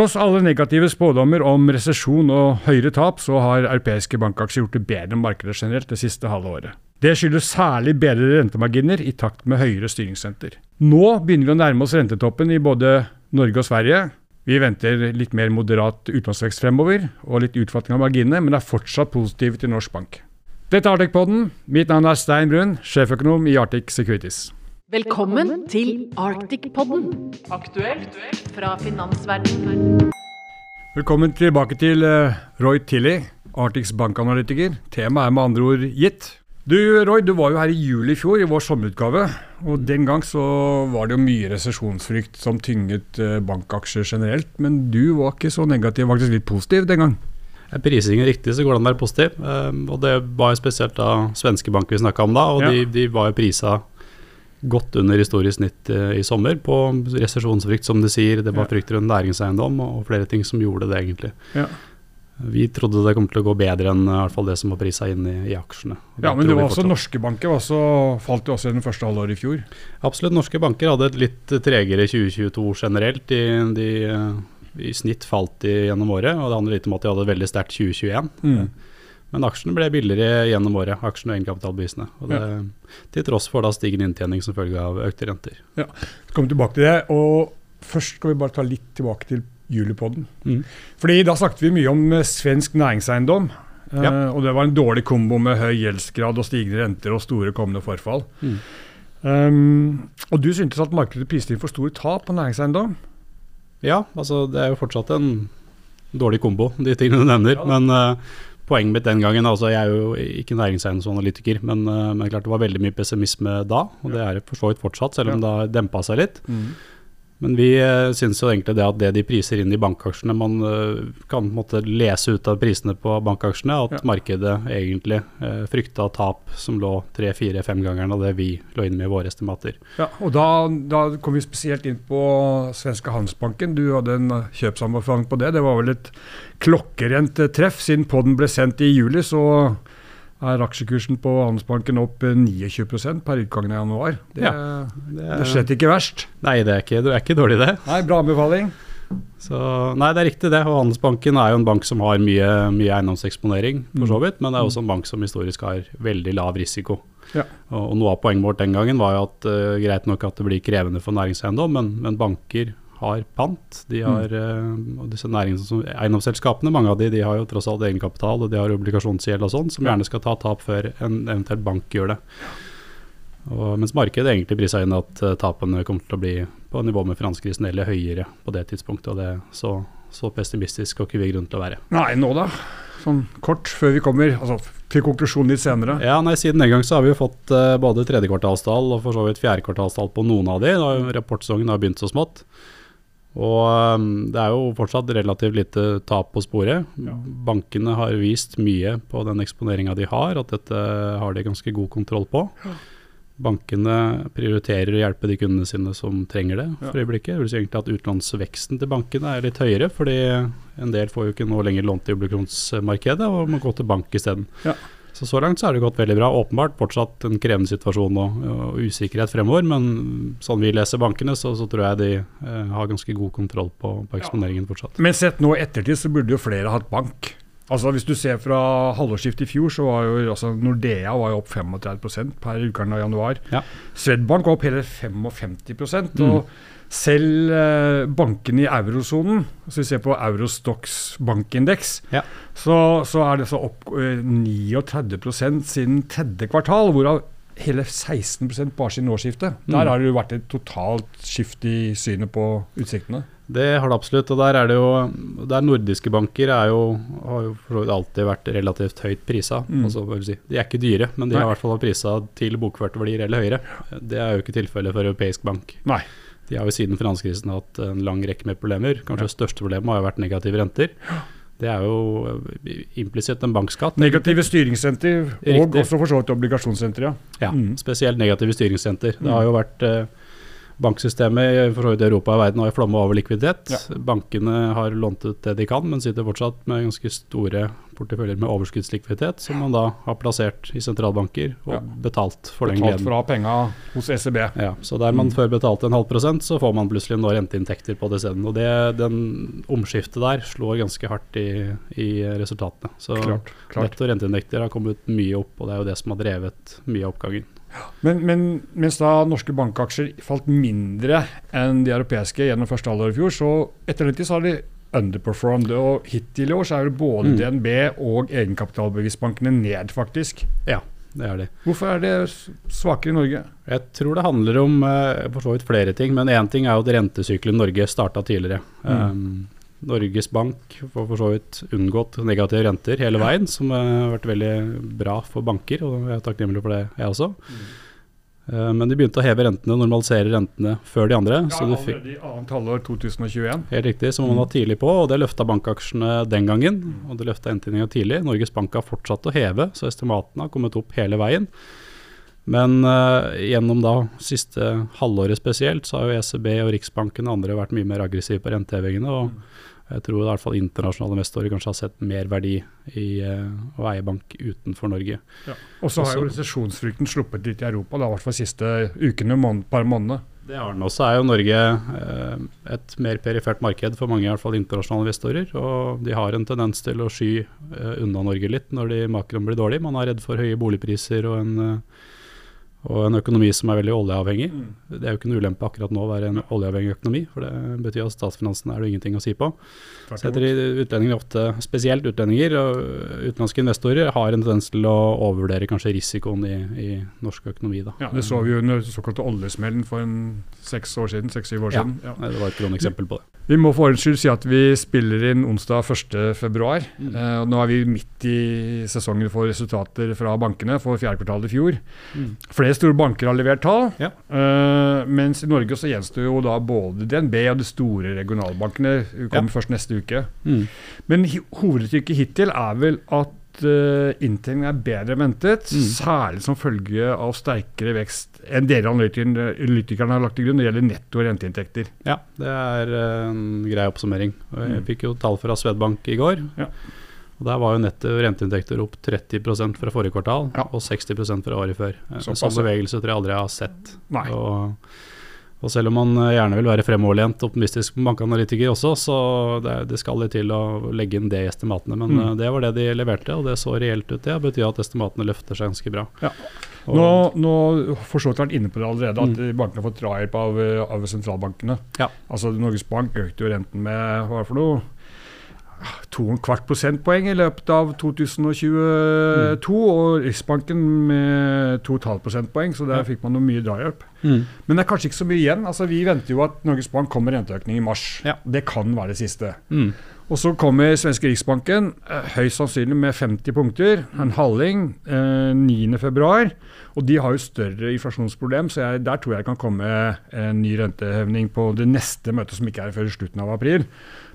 Tross alle negative spådommer om resesjon og høyere tap, så har europeiske bankaksjer gjort det bedre enn markedet generelt det siste halve året. Det skyldes særlig bedre rentemarginer i takt med høyere styringsrenter. Nå begynner vi å nærme oss rentetoppen i både Norge og Sverige. Vi venter litt mer moderat utlånsvekst fremover, og litt utfatning av marginene, men er fortsatt positive til norsk bank. Dette er Arctic-podden. Mitt navn er Stein Brun, sjeføkonom i Arctic Securities. Velkommen til Arctic-podden, aktuelt fra finansverdenen. Velkommen tilbake til uh, Roy Tilly, Arctics bankanalytiker. Temaet er med andre ord gitt. Du Roy, du var jo her i juli i fjor, i vår sommerutgave. Og den gang så var det jo mye resesjonsfrykt som tynget uh, bankaksjer generelt. Men du var ikke så negativ, faktisk litt positiv den gang. Er prisingen riktig, så går den der positiv. Um, og det var jo spesielt da svenske banker vi snakka om da, og ja. de, de, var jo prisa godt under historisk snitt uh, i sommer på resesjonsfrykt, som de sier. Det var ja. frykt rundt næringseiendom og flere ting som gjorde det, egentlig. Ja. Vi trodde det kom til å gå bedre enn i hvert fall det som var prisa inn i, i aksjene. Ja, Men det var også norske banker også, falt jo også i den første halvåret i fjor? Absolutt. Norske banker hadde et litt tregere 2022 generelt. De, de i snitt falt de gjennom året, og det handler litt om at de hadde et veldig sterkt 2021. Mm. Men aksjene ble billigere gjennom året, aksjene og egenkapitalbevisene. Og det, ja. Til tross for da stigende inntjening som følge av økte renter. Ja, så kommer vi tilbake til det. og Først skal vi bare ta litt tilbake til julipodden. Mm. Fordi Da snakket vi mye om eh, svensk næringseiendom. Eh, ja. Og det var en dårlig kombo med høy gjeldsgrad og stigende renter og store kommende forfall. Mm. Um, og du syntes at markedet priste inn for store tap på næringseiendom? Ja, altså det er jo fortsatt en dårlig kombo, de tingene du nevner. Ja. Men uh, poenget mitt den gangen altså Jeg er jo ikke næringseiendomsanalytiker, men, uh, men klart det var veldig mye pessimisme da, og det er for så vidt fortsatt, selv om det har dempa seg litt. Mm. Men vi uh, syns jo egentlig det at det de priser inn i bankaksjene Man uh, kan måtte lese ut av prisene på bankaksjene at ja. markedet egentlig uh, frykta tap som lå tre-fire-fem ganger av det vi lå inn med i våre estimater. Ja, og Da, da kom vi spesielt inn på svenske Handelsbanken. Du hadde en kjøpsanbefaling på det. Det var vel et klokkerent treff. Siden podden ble sendt i juli, så er aksjekursen på Handelsbanken opp 29 eh, per utgangen av januar. Det, ja, det, er, det er slett ikke verst. Nei, det er ikke, det er ikke dårlig, det. Nei, Bra anbefaling. Så, nei, det er riktig det. Og Handelsbanken er jo en bank som har mye, mye eiendomseksponering, for så mm. vidt. Men det er også en bank som historisk har veldig lav risiko. Ja. Og, og, Noe av poenget vårt den gangen var jo at uh, greit nok at det blir krevende for næringseiendom, men, men banker har pant. De mm. har, mm. disse Eiendomsselskapene, mange av de, de har jo tross alt egenkapital og de har obligasjonsgjeld og sånn, som gjerne skal ta tap før en eventuell bank gjør det. Og, mens markedet egentlig prisa inn at uh, tapene kommer til å bli på nivå med finanskrisen eller høyere på det tidspunktet. og det så, så pessimistisk har ikke vi grunn til å være. Nei, nå da? Sånn kort før vi kommer altså, til konklusjonen litt senere. Ja, nei, Siden den gang så har vi jo fått uh, både tredjekvartalstall og for så vidt fjerdekvartalstall på noen av de. Da Rapportsesongen har begynt så smått. Og um, det er jo fortsatt relativt lite tap på sporet. Ja. Bankene har vist mye på den eksponeringa de har, at dette har de ganske god kontroll på. Ja. Bankene prioriterer å hjelpe de kundene sine som trenger det for ja. øyeblikket. Det vil si egentlig at utlånsveksten til bankene er litt høyere, fordi en del får jo ikke nå lenger lånt i obligasjonsmarkedet og må gå til bank isteden. Ja. Så så langt så har det gått veldig bra. Åpenbart fortsatt en krevende situasjon og, og usikkerhet fremover, men sånn vi leser bankene, så, så tror jeg de eh, har ganske god kontroll på, på eksponeringen fortsatt. Men sett nå i ettertid, så burde jo flere hatt bank. Altså Hvis du ser fra halvårsskiftet i fjor, så var jo altså Nordea var jo opp 35% per utgangen av januar. Ja. Swedbank var opp hele 55 mm. og selv eh, bankene i eurosonen, hvis vi ser på Eurostox bankindeks, ja. så, så, er det så opp eh, 39% siden tredje kvartal, hvorav hele 16 bare siden årsskiftet. Mm. Der har det jo vært et totalt skift i synet på utsiktene. Det har det absolutt. og der er det jo, der Nordiske banker er jo, har jo alltid vært relativt høyt prisa. Mm. Altså, si, de er ikke dyre, men de Nei. har i hvert fall prisa til bokførte verdier eller høyere. Det er jo ikke tilfellet for europeisk bank. Nei. De har jo siden finanskrisen hatt en lang rekke med problemer. Kanskje det største problemet har jo vært negative renter. Det er jo eh, implisitt en bankskatt. Negative styringsrenter, og også for så vidt obligasjonsrenter, ja. ja mm. Spesielt negative styringsrenter. Det har jo vært eh, Banksystemet for så vidt i Europa og verden har flomma over likviditet. Ja. Bankene har lånt ut det de kan, men sitter fortsatt med ganske store porteføljer med overskuddslikviditet, som man da har plassert i sentralbanker og Ja. betalt for den Betalt for å ha penga hos ECB. Ja, så der man Mm. før betalte en halv prosent, så får man plutselig nå renteinntekter på det stedet. Og det, den omskiftet der slår ganske hardt i, i resultatene. Så Klart. klart. netto renteinntekter har kommet mye opp, og det er jo det som har drevet mye av oppgangen. Men, men mens da norske bankaksjer falt mindre enn de europeiske gjennom første halvår i fjor, så etter den tid så har de underperformed. Og hittil i år så er jo både Mm. DNB og egenkapitalbevisbankene ned, faktisk. Ja, det er de. Hvorfor er det svakere i Norge? Jeg tror det handler om eh, for så vidt flere ting, men én ting er jo at rentesykkelen Norge starta tidligere. Mm. Um, Norges Bank får for så vidt unngått negative renter hele veien, som har vært veldig bra for banker, og jeg er takknemlig for det, jeg også. Eh, men de begynte å heve rentene, normalisere rentene før de andre. Ja, så fikk i annet halvår 2021. Helt riktig, som man var tidlig på, og det løfta bankaksjene den gangen. Og det løfta inntjeninga tidlig. Norges Bank har fortsatt å heve, så estimatene har kommet opp hele veien. Men uh, gjennom da siste halvåret spesielt, så har jo ECB og Riksbanken og andre vært mye mer aggressive på rentehevingene. og jeg tror i hvert fall internasjonale investorer kanskje har sett mer verdi i eh, å eie bank utenfor Norge. Og så har jo resesjonsfrykten sluppet litt i Europa, da, i hvert fall siste ukene, måned, par månedene. Det har den også. er jo Norge eh, et mer perifert marked for mange i hvert fall internasjonale investorer. Og de har en tendens til å sky eh, unna Norge litt når de makroen blir dårlig. Man er redd for høye boligpriser og en, og en økonomi som er veldig oljeavhengig. Det er jo ikke en ulempe akkurat nå å være en oljeavhengig økonomi, for det betyr at statsfinansene er det ingenting å si på. Så heter etter utlendinger ofte, spesielt utlendinger og utenlandske investorer, har en tendens til å overvurdere kanskje risikoen i, i norsk økonomi. Da. Ja, Det så vi jo under såkalte oljesmellen for en seks år siden. seks-syv år Ja. siden. Ja. Det var et kroneksempel på det. Vi må for ordens skyld si at vi spiller inn onsdag 1.2. Mm. Eh, og nå er vi midt i sesongen for resultater fra bankene for fjerde kvartal i fjor. Mm. Flere store banker har levert tall, Ja. Uh, mens i Norge så gjenstår jo da både DNB og de store regionalbankene. kommer først neste uke. Mm. Men hovedtrykket hittil er vel at uh, inntjeningen er bedre enn ventet, Mm. særlig som følge av sterkere vekst enn dere analytikerne har lagt til grunn når det gjelder netto renteinntekter. Ja, det er eh, en grei oppsummering. Jeg Mm. fikk jo tall fra Swedbank i går. Ja. Og Der var jo netto renteinntekter opp 30 fra forrige kvartal Ja. og 60% fra året før. Eh, En sånn bevegelse tror jeg aldri jeg har sett. Og, og selv om man eh, gjerne vil være fremoverlent optimistisk bankanalytiker også, så det, det skal litt til å legge inn det i estimatene. Men Mm. eh, det var det de leverte, og det så reelt ut. Det betyr at estimatene løfter seg ganske bra. Ja. Nå, nå for så vidt vært inne på det allerede, at Mm. bankene har fått drahjelp av, av sentralbankene. Ja. Altså Norges Bank økte jo renten med hva var det for noe? To og en kvart prosentpoeng i løpet av 2022, og Riksbanken med 2,5 prosentpoeng, så der Ja. fikk man noe mye drahjelp. Mm. Men det er kanskje ikke så mye igjen. Altså Vi venter jo at Norges Bank kommer med renteøkning i mars. Ja. Det kan være det siste. Mm. Og så kommer svenske Riksbanken, eh, høyst sannsynlig med 50 punkter, en halving, eh, 9.2. Og de har jo større inflasjonsproblem, så jeg, der tror jeg det kan komme en ny rentehevning på det neste møtet, som ikke er før slutten av april.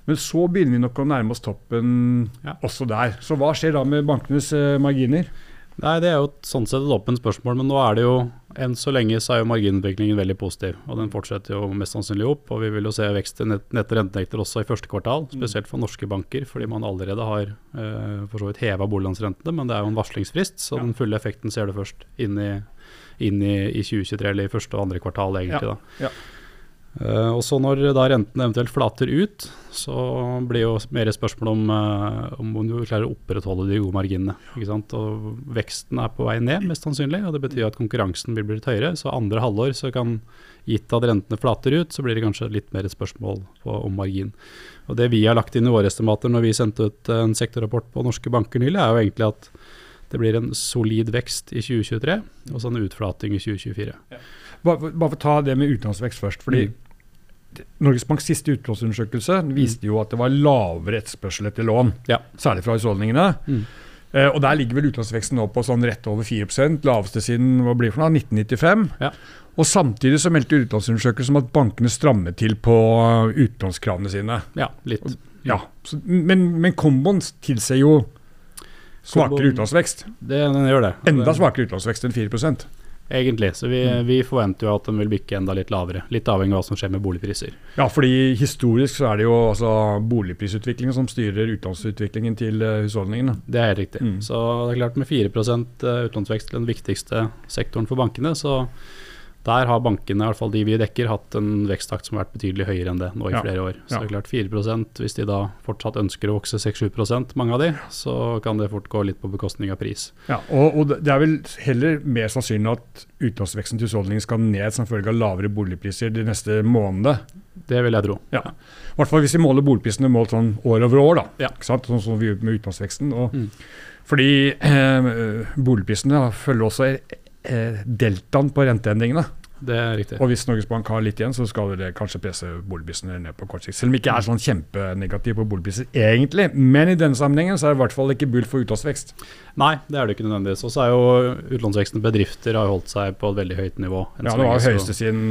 Men så begynner vi nok å nærme oss toppen Ja. også der. Så hva skjer da med bankenes eh, marginer? Nei, Det er jo sånn sett et åpent spørsmål, men nå er det jo enn så lenge så er jo marginutviklingen veldig positiv. Og den fortsetter jo mest sannsynlig opp. Og vi vil jo se vekst i nett, nette renteinntekter også i første kvartal, spesielt for norske banker, fordi man allerede har eh, for så vidt heva boliglånsrentene, men det er jo en varslingsfrist, så Ja. den fulle effekten ser du først inn i, inn i, i 2023, eller i første og andre kvartal egentlig. Ja, da. ja. Eh, og så Når da renten eventuelt flater ut, så blir jo mer et spørsmål om, eh, om du klarer å opprettholde de gode marginene. ikke sant? Og Veksten er på vei ned, mest sannsynlig, og det betyr at konkurransen vil bli litt høyere. Så andre halvår, så kan, gitt at rentene flater ut, så blir det kanskje litt mer et spørsmål på, om margin. Og Det vi har lagt inn i våre estimater når vi sendte ut en sektorrapport på norske banker nylig, er jo egentlig at det blir en solid vekst i 2023, og så en utflating i 2024. Bare, bare for å ta det med utenlandsvekst først. fordi Mm. Norges Banks siste utlånsundersøkelse viste jo at det var lavere etterspørsel etter lån, Ja. særlig fra husholdningene. Mm. Eh, og Der ligger vel utlånsveksten nå på sånn rett over 4 laveste siden hva blir det for noe, 1995. Ja. Og Samtidig så meldte utlånsundersøkelsen om at bankene strammet til på utlånskravene sine. Ja, litt. Ja, så, Men, men komboen tilsier jo svakere utlånsvekst. Det, den gjør det. Enda svakere utlånsvekst enn 4 Egentlig. Så vi, mm. vi, forventer jo at den vil bykke enda litt lavere. Litt avhengig av hva som skjer med boligpriser. Ja, fordi historisk så er det jo altså boligprisutviklingen som styrer utlånsutviklingen til uh, husholdningene. Det er helt riktig. Mm. Så det er klart med 4 eh, utlånsvekst til den viktigste sektoren for bankene, så der har bankene, i hvert fall de vi dekker, hatt en veksttakt som har vært betydelig høyere enn det nå i ja. flere år. Så det er klart 4 hvis de da fortsatt ønsker å vokse 6-7 mange av de, så kan det fort gå litt på bekostning av pris. Ja, og, og det er vel heller mer sannsynlig at utlånsveksten til husholdningen skal ned som følge av lavere boligpriser de neste månedene. Det vil jeg tro. Ja. I hvert fall hvis vi måler boligprisene målt sånn år over år, da. Ja. Sånn som vi gjør med utlånsveksten. mm. Fordi eh, boligprisene følger også eh, deltaen på renteendringene. Det er riktig. Og hvis Norges Bank har litt igjen, så skal det kanskje presse boligprisene ned på kort sikt. Selv om det ikke er sånn kjempenegativ på boligpriser egentlig. Men i denne sammenhengen så er det i hvert fall ikke bull for utlånsvekst. Nei, det er det ikke nødvendigvis. Og så er jo utlånsveksten bedrifter har holdt seg på et veldig høyt nivå. Ja, det var høyeste siden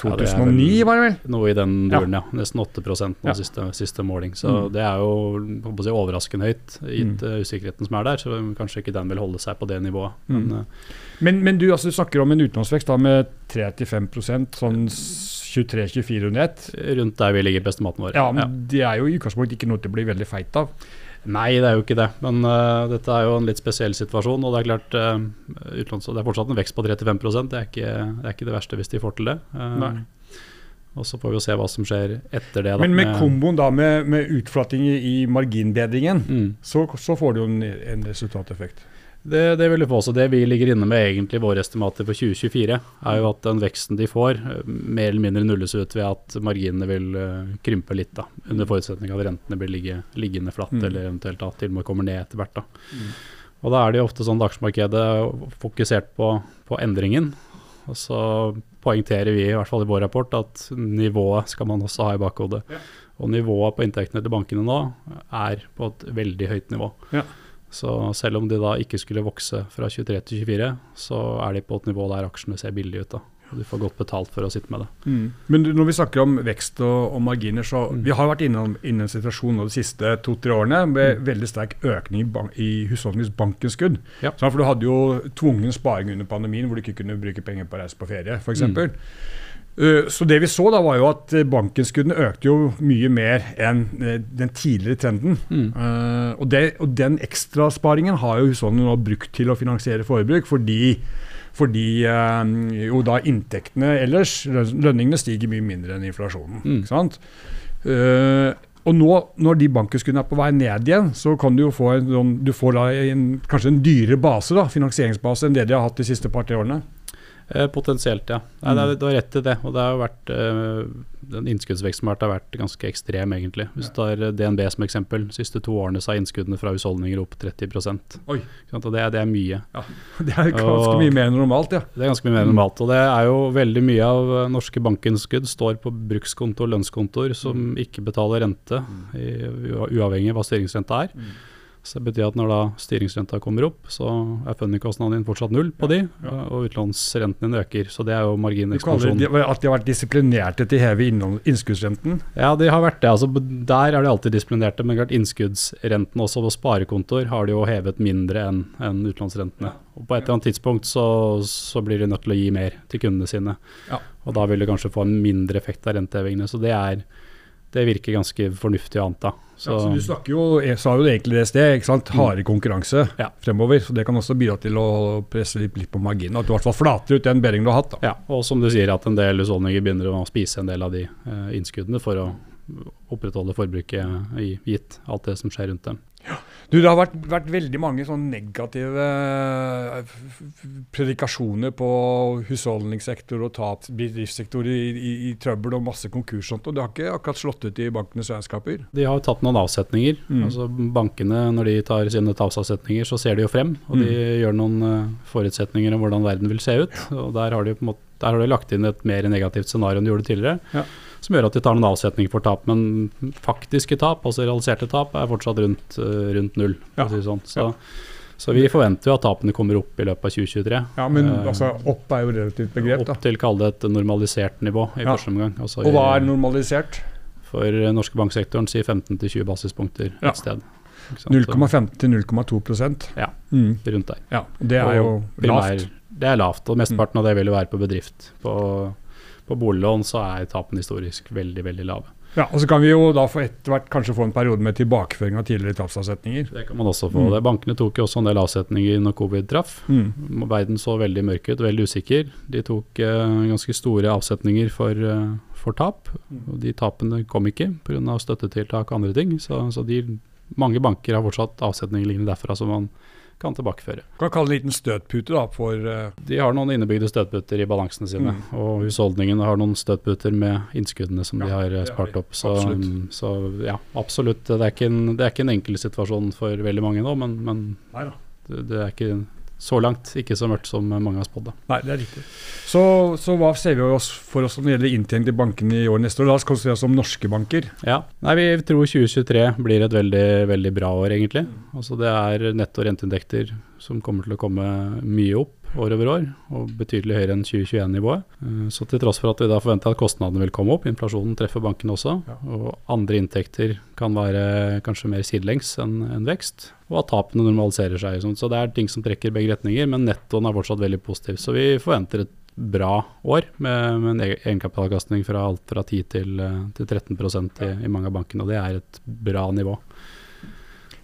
2009, ja, var det vel? Noe i den duren, ja. ja. Nesten 8 på ja. siste, siste, måling. Så mm. det er jo si, overraskende høyt, gitt mm. usikkerheten som er der. Så kanskje ikke den vil holde seg på det nivået. Mm. Men, uh, men, men, du, altså, du snakker om en utenlandsvekst da, med 3-5 sånn 23-24 under ett? Rundt der vi ligger på estimaten vår. Ja, men det er jo i utgangspunktet ikke noe til å bli veldig feit av. Nei, det er jo ikke det. Men uh, dette er jo en litt spesiell situasjon. Og det er klart, uh, utlåns, det er fortsatt en vekst på 35 det er, ikke, det er ikke det verste hvis de får til det. Uh, og Så får vi jo se hva som skjer etter det. Da, Men med, med komboen da med, med utflating i marginbedringen, mm. så, så, får du jo en, en resultateffekt. Det, det vil jeg få. Så det vi ligger inne med egentlig våre estimater for 2024, er jo at den veksten de får, eh, mer eller mindre nulles ut ved at marginene vil uh, krympe litt. da, Under forutsetning av at rentene blir ligge, liggende flatt, mm. eller eventuelt da, til og med kommer ned etter hvert. da. Mm. Og Da er det jo ofte sånn at aksjemarkedet fokusert på, på endringen. Og så poengterer vi i hvert fall i vår rapport at nivået skal man også ha i bakhodet. Ja. Og nivået på inntektene til bankene nå er på et veldig høyt nivå. Ja. Så selv om de da ikke skulle vokse fra 23 til 24, så er de på et nivå der aksjene ser billige ut. da. Og du får godt betalt for å sitte med det. Mm. Men når vi snakker om vekst og, og marginer, så mm. vi har vært innom, inne en situasjon de siste to-tre årene med mm. veldig sterk økning i, bank, i husholdningens bankinnskudd. Ja. for du hadde jo tvungen sparing under pandemien hvor du ikke kunne bruke penger på å reise på ferie, f.eks. Mm. Eh, så det vi så da var jo at eh, bankinnskuddene økte jo mye mer enn eh, den tidligere trenden. Mm. og, det, og, den ekstrasparingen har jo husholdningene nå brukt til å finansiere forbruk, fordi, fordi jo da inntektene ellers, lønningene, stiger mye mindre enn inflasjonen. Mm. ikke sant? Og nå, når de bankinnskuddene er på vei ned igjen, så kan du jo få en, du får da en, kanskje en dyrere base, da, finansieringsbase, enn det de har hatt de siste par-tre årene. Eh, potensielt, ja. Nei, mm. Du har rett i det. Og det har jo vært uh, den innskuddsveksten har vært ganske ekstrem, egentlig. Hvis du tar DNB som eksempel, de siste to årene så har innskuddene fra husholdninger opp 30% Oi. Og det, det, er mye. Ja, Det er ganske og, mye mer enn normalt, ja. Det er ganske mye mer enn normalt. Og det er jo veldig mye av norske bankinnskudd står på brukskonto og lønnskontoer som mm. ikke betaler rente, mm. i, uavhengig av hva styringsrenta er. Mm. Så det betyr at når da styringsrenta kommer opp, så er fundingkostnaden din fortsatt null på de, ja, ja. og utlånsrenten din øker. Så det er jo marginekspansjon. De, at de har vært disiplinerte til å heve innskuddsrenten? Ja, de har vært det. Altså, der er de alltid disiplinerte, men klart innskuddsrenten også på sparekontoer har de jo hevet mindre enn en utlånsrentene. Og På et eller annet tidspunkt så, så, blir de nødt til å gi mer til kundene sine. Og da vil de kanskje få en mindre effekt av rentehevingene. Så det er det virker ganske fornuftig å anta. Så. Ja, så du snakker jo, jeg sa jo egentlig det sted, ikke sant? harde mm. konkurranse ja. fremover. så Det kan også bidra til å presse litt, litt på marginen. At du i hvert fall flater ut den bedringen du har hatt. Da. Ja, og som du sier at en del husholdninger begynner å spise en del av de eh, innskuddene for å opprettholde forbruket i, gitt alt det som skjer rundt dem. Ja. Du, Det har vært, vært veldig mange sånn negative eh, predikasjoner på husholdningssektor og tap, bedriftssektor i, i, i, trøbbel og masse konkurs. og Det har ikke akkurat slått ut i bankenes regnskaper? De har tatt noen avsetninger. Mm. altså Bankene når de tar sine tapsavsetninger, så ser de jo frem. Og de mm. gjør noen uh, forutsetninger om hvordan verden vil se ut. og Der har de, på en måte, der har de lagt inn et mer negativt scenario enn de gjorde tidligere. Ja som gjør at de tar noen avsetninger for tap. Men faktiske tap, altså realiserte tap, er fortsatt rundt, uh, rundt null. Ja. Si sånn. så, ja. så, vi forventer jo at tapene kommer opp i løpet av 2023. Ja, Men uh, altså, opp er jo relativt begrep. Opp til kall det et normalisert nivå i ja. første omgang. Altså, Og hva er normalisert? For norske banksektoren sier 15-20 basispunkter et sted. 0,5 til 0,2% Ja, mm. rundt der. Ja, Det er jo lavt. det er lavt. Og mesteparten av det vil jo være på bedrift. På, på boliglån så er tapene historisk veldig, veldig lave. Ja, og Så kan vi jo da for etter hvert kanskje få en periode med tilbakeføring av tidligere tapsavsetninger. Det kan man også få. Mm. Bankene tok jo også en del avsetninger når covid traff. Mm. Verden så veldig mørk ut, veldig usikker. De tok eh, ganske store avsetninger for, eh, for tap. Mm. Og de tapene kom ikke pga. støttetiltak og andre ting. Så, så de, mange banker har fortsatt avsetninger liggende derfra som man kan tilbakeføre. Kan kalle det en liten støtpute da, for uh... De har noen innebygde støtputer i balansene sine. Mm. Og husholdningene har noen støtputer med innskuddene som ja, de har eh, spart opp. Så så ja, absolutt. Det er, en, det er ikke en enkel situasjon for veldig mange nå, men, men det, det, er ikke så langt ikke så mørkt som mange har spådd. Nei, det er riktig. Så, så, hva ser vi oss for oss når det gjelder inntjening til bankene i år neste år? La oss konsentrere oss om norske banker. Ja, Nei, Vi tror 2023 blir et veldig, veldig bra år, egentlig. Altså Det er netto renteinntekter som kommer til å komme mye opp år over år, og betydelig høyere enn 2021-nivået. Eh, så til tross for at vi da forventer at kostnadene vil komme opp, inflasjonen treffer bankene også, ja. og andre inntekter kan være kanskje mer sidelengs enn en vekst, og at tapene normaliserer seg. Så det er ting som trekker begge retninger, men nettoen er fortsatt veldig positiv. Så vi forventer et bra år med, med en egenkapitalkastning fra alt fra 10 til, eh, til 13 i, i mange av bankene, og det er et bra nivå.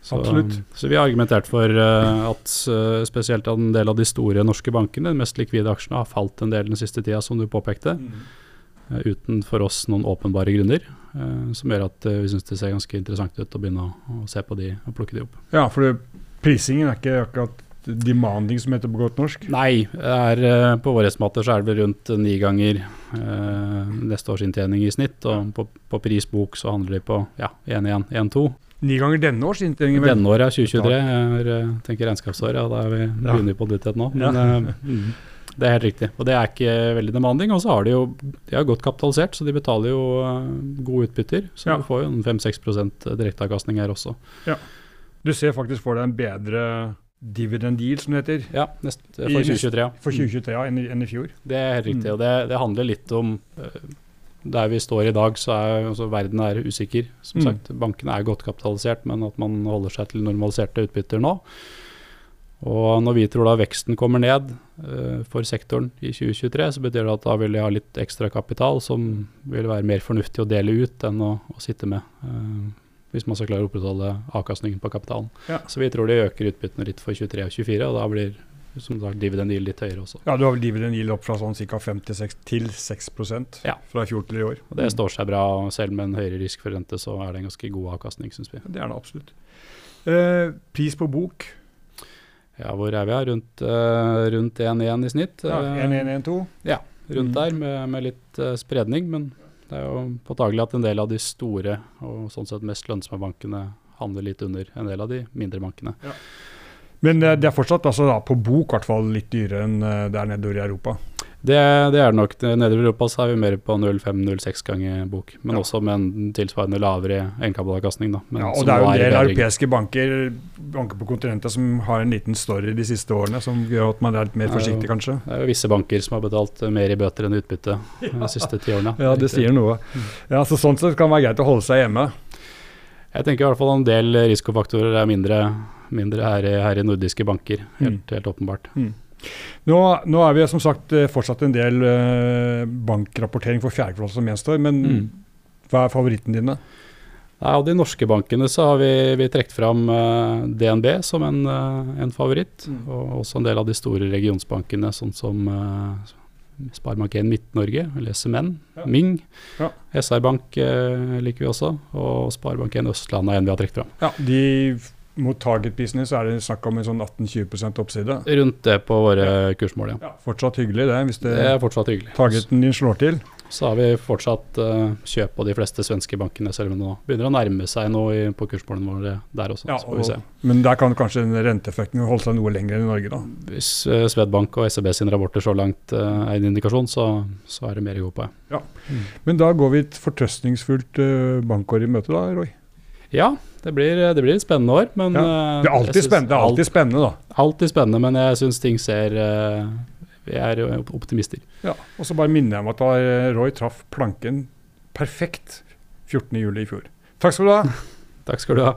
Så, Absolutt. Så vi har argumentert for uh, at uh, spesielt en del av de store norske bankene, de mest likvide aksjene, har falt en del den siste tida, som du påpekte. Mm. Uh, uten for oss noen åpenbare grunner, som gjør at vi syns det ser ganske interessant ut å begynne å, å, se på de og plukke de opp. Ja, for prisingen er ikke akkurat demanding, som heter på godt norsk? Nei, er, på våre estimater så er det rundt ni ganger neste års inntjening i snitt. Og på, på prisbok så handler de på ja, 1-1, 1-2. Ni ganger denne års inntjening? Denne året er 2023. Jeg eh, tenker regnskapsår, ja, da er vi begynner på nytt nå. Men ja. uh, det er helt riktig. Og det er ikke veldig demanding. Og så har de jo de er godt kapitalisert, så de betaler jo uh, gode utbytter. Så ja. du får jo en 5-6% direkteavkastning her også. Ja. Du ser faktisk for deg en bedre dividend deal, som det heter? Ja, nest, for 2023. Ja. For 2023 ja, enn, enn i fjor. Det er helt riktig. Mm. Og det, det handler litt om uh, der vi står i dag, så er altså, verden er usikker. Som mm. sagt, Bankene er godt kapitalisert, men at man holder seg til normaliserte utbytter nå. Og når vi tror da veksten kommer ned uh, for sektoren i 2023, så betyr det at da vil de ha litt ekstra kapital som vil være mer fornuftig å dele ut enn å, å sitte med. Uh, hvis man skal klare å opprettholde avkastningen på kapitalen. Ja. Så vi tror de øker utbyttene litt for 23 og 24, og da blir som sagt, dividend yield litt høyere også. Ja, Du har vel dividend yield opp fra sånn ca. 56 til 6 ja. fra i fjor til i år. Og Det står seg bra. Selv med en høyere risk for rente, så er det en ganske god avkastning, syns vi. Det er det absolutt. Eh, pris på bok? Ja, hvor er vi? Rundt, uh, rundt 1-1 i snitt. Ja, 1-1-1-2? Ja, rundt mm. der med, med litt uh, spredning. Men det er jo påtagelig at en del av de store og sånn sett mest lønnsomme bankene handler litt under en del av de mindre bankene. Ja. Men det er fortsatt altså, da, på bok hvert fall litt dyrere enn eh, det er nedover i Europa? Det, det er det nok. Nedover i Europa så er vi mer på 0,5-0,6 ganger bok. Men ja. også med en tilsvarende lavere egenkapitalavkastning. Ja, og det er jo en del europeiske banker, banker på kontinentet som har en liten story de siste årene som gjør at man er litt mer forsiktig, kanskje? Det er jo visse banker som har betalt mer i bøter enn utbytte ja. de siste ti årene. Ja, det sier noe. Ja, så Sånn sett kan det være greit å holde seg hjemme. Jeg tenker i hvert fall en del risikofaktorer er mindre mindre her, her i nordiske banker. Helt, mm. helt åpenbart. Mm. Nå, nå, er vi som sagt eh, fortsatt en del uh, bankrapportering for fjerde kvartal som gjenstår, men mm. hva er favoritten dine? Av de norske bankene så har vi, vi trukket fram uh, DNB som en, uh, en favoritt. Mm. Og også en del av de store regionsbankene, sånn som uh, Sparebank1 Midt-Norge, eller SMN, ja. Ming. Ja. SR Bank liker vi også, og Sparebank1 Østlandet er en vi har trukket fram. Ja, de mot target business så er det snakk om en sånn 18-20 oppside. Rundt det på våre ja. kursmål, ja. ja. Fortsatt hyggelig det, hvis det, det er fortsatt hyggelig. targeten din slår til. Så har vi fortsatt uh, kjøp på de fleste svenske bankene, selv om det nå begynner å nærme seg noe i, på kursmålene våre der også. Ja, og, men der kan kanskje renteeffekten holde seg noe lenger enn i Norge, da? Hvis uh, Svedbank og SEB sine rapporter så langt uh, er en indikasjon, så, så, er det mer i på. Ja. Mm. Men da går vi et fortrøstningsfullt bankår i møte, da, Roy? Ja, det blir, det blir et spennende år. Men, ja. Det er alltid spennende, det er alltid spennende, da. Alltid spennende, men jeg syns ting ser uh, Vi er optimister. Ja, og så bare minner jeg om at Roy traff planken perfekt 14.07. i fjor. Takk skal du ha. Takk skal du ha.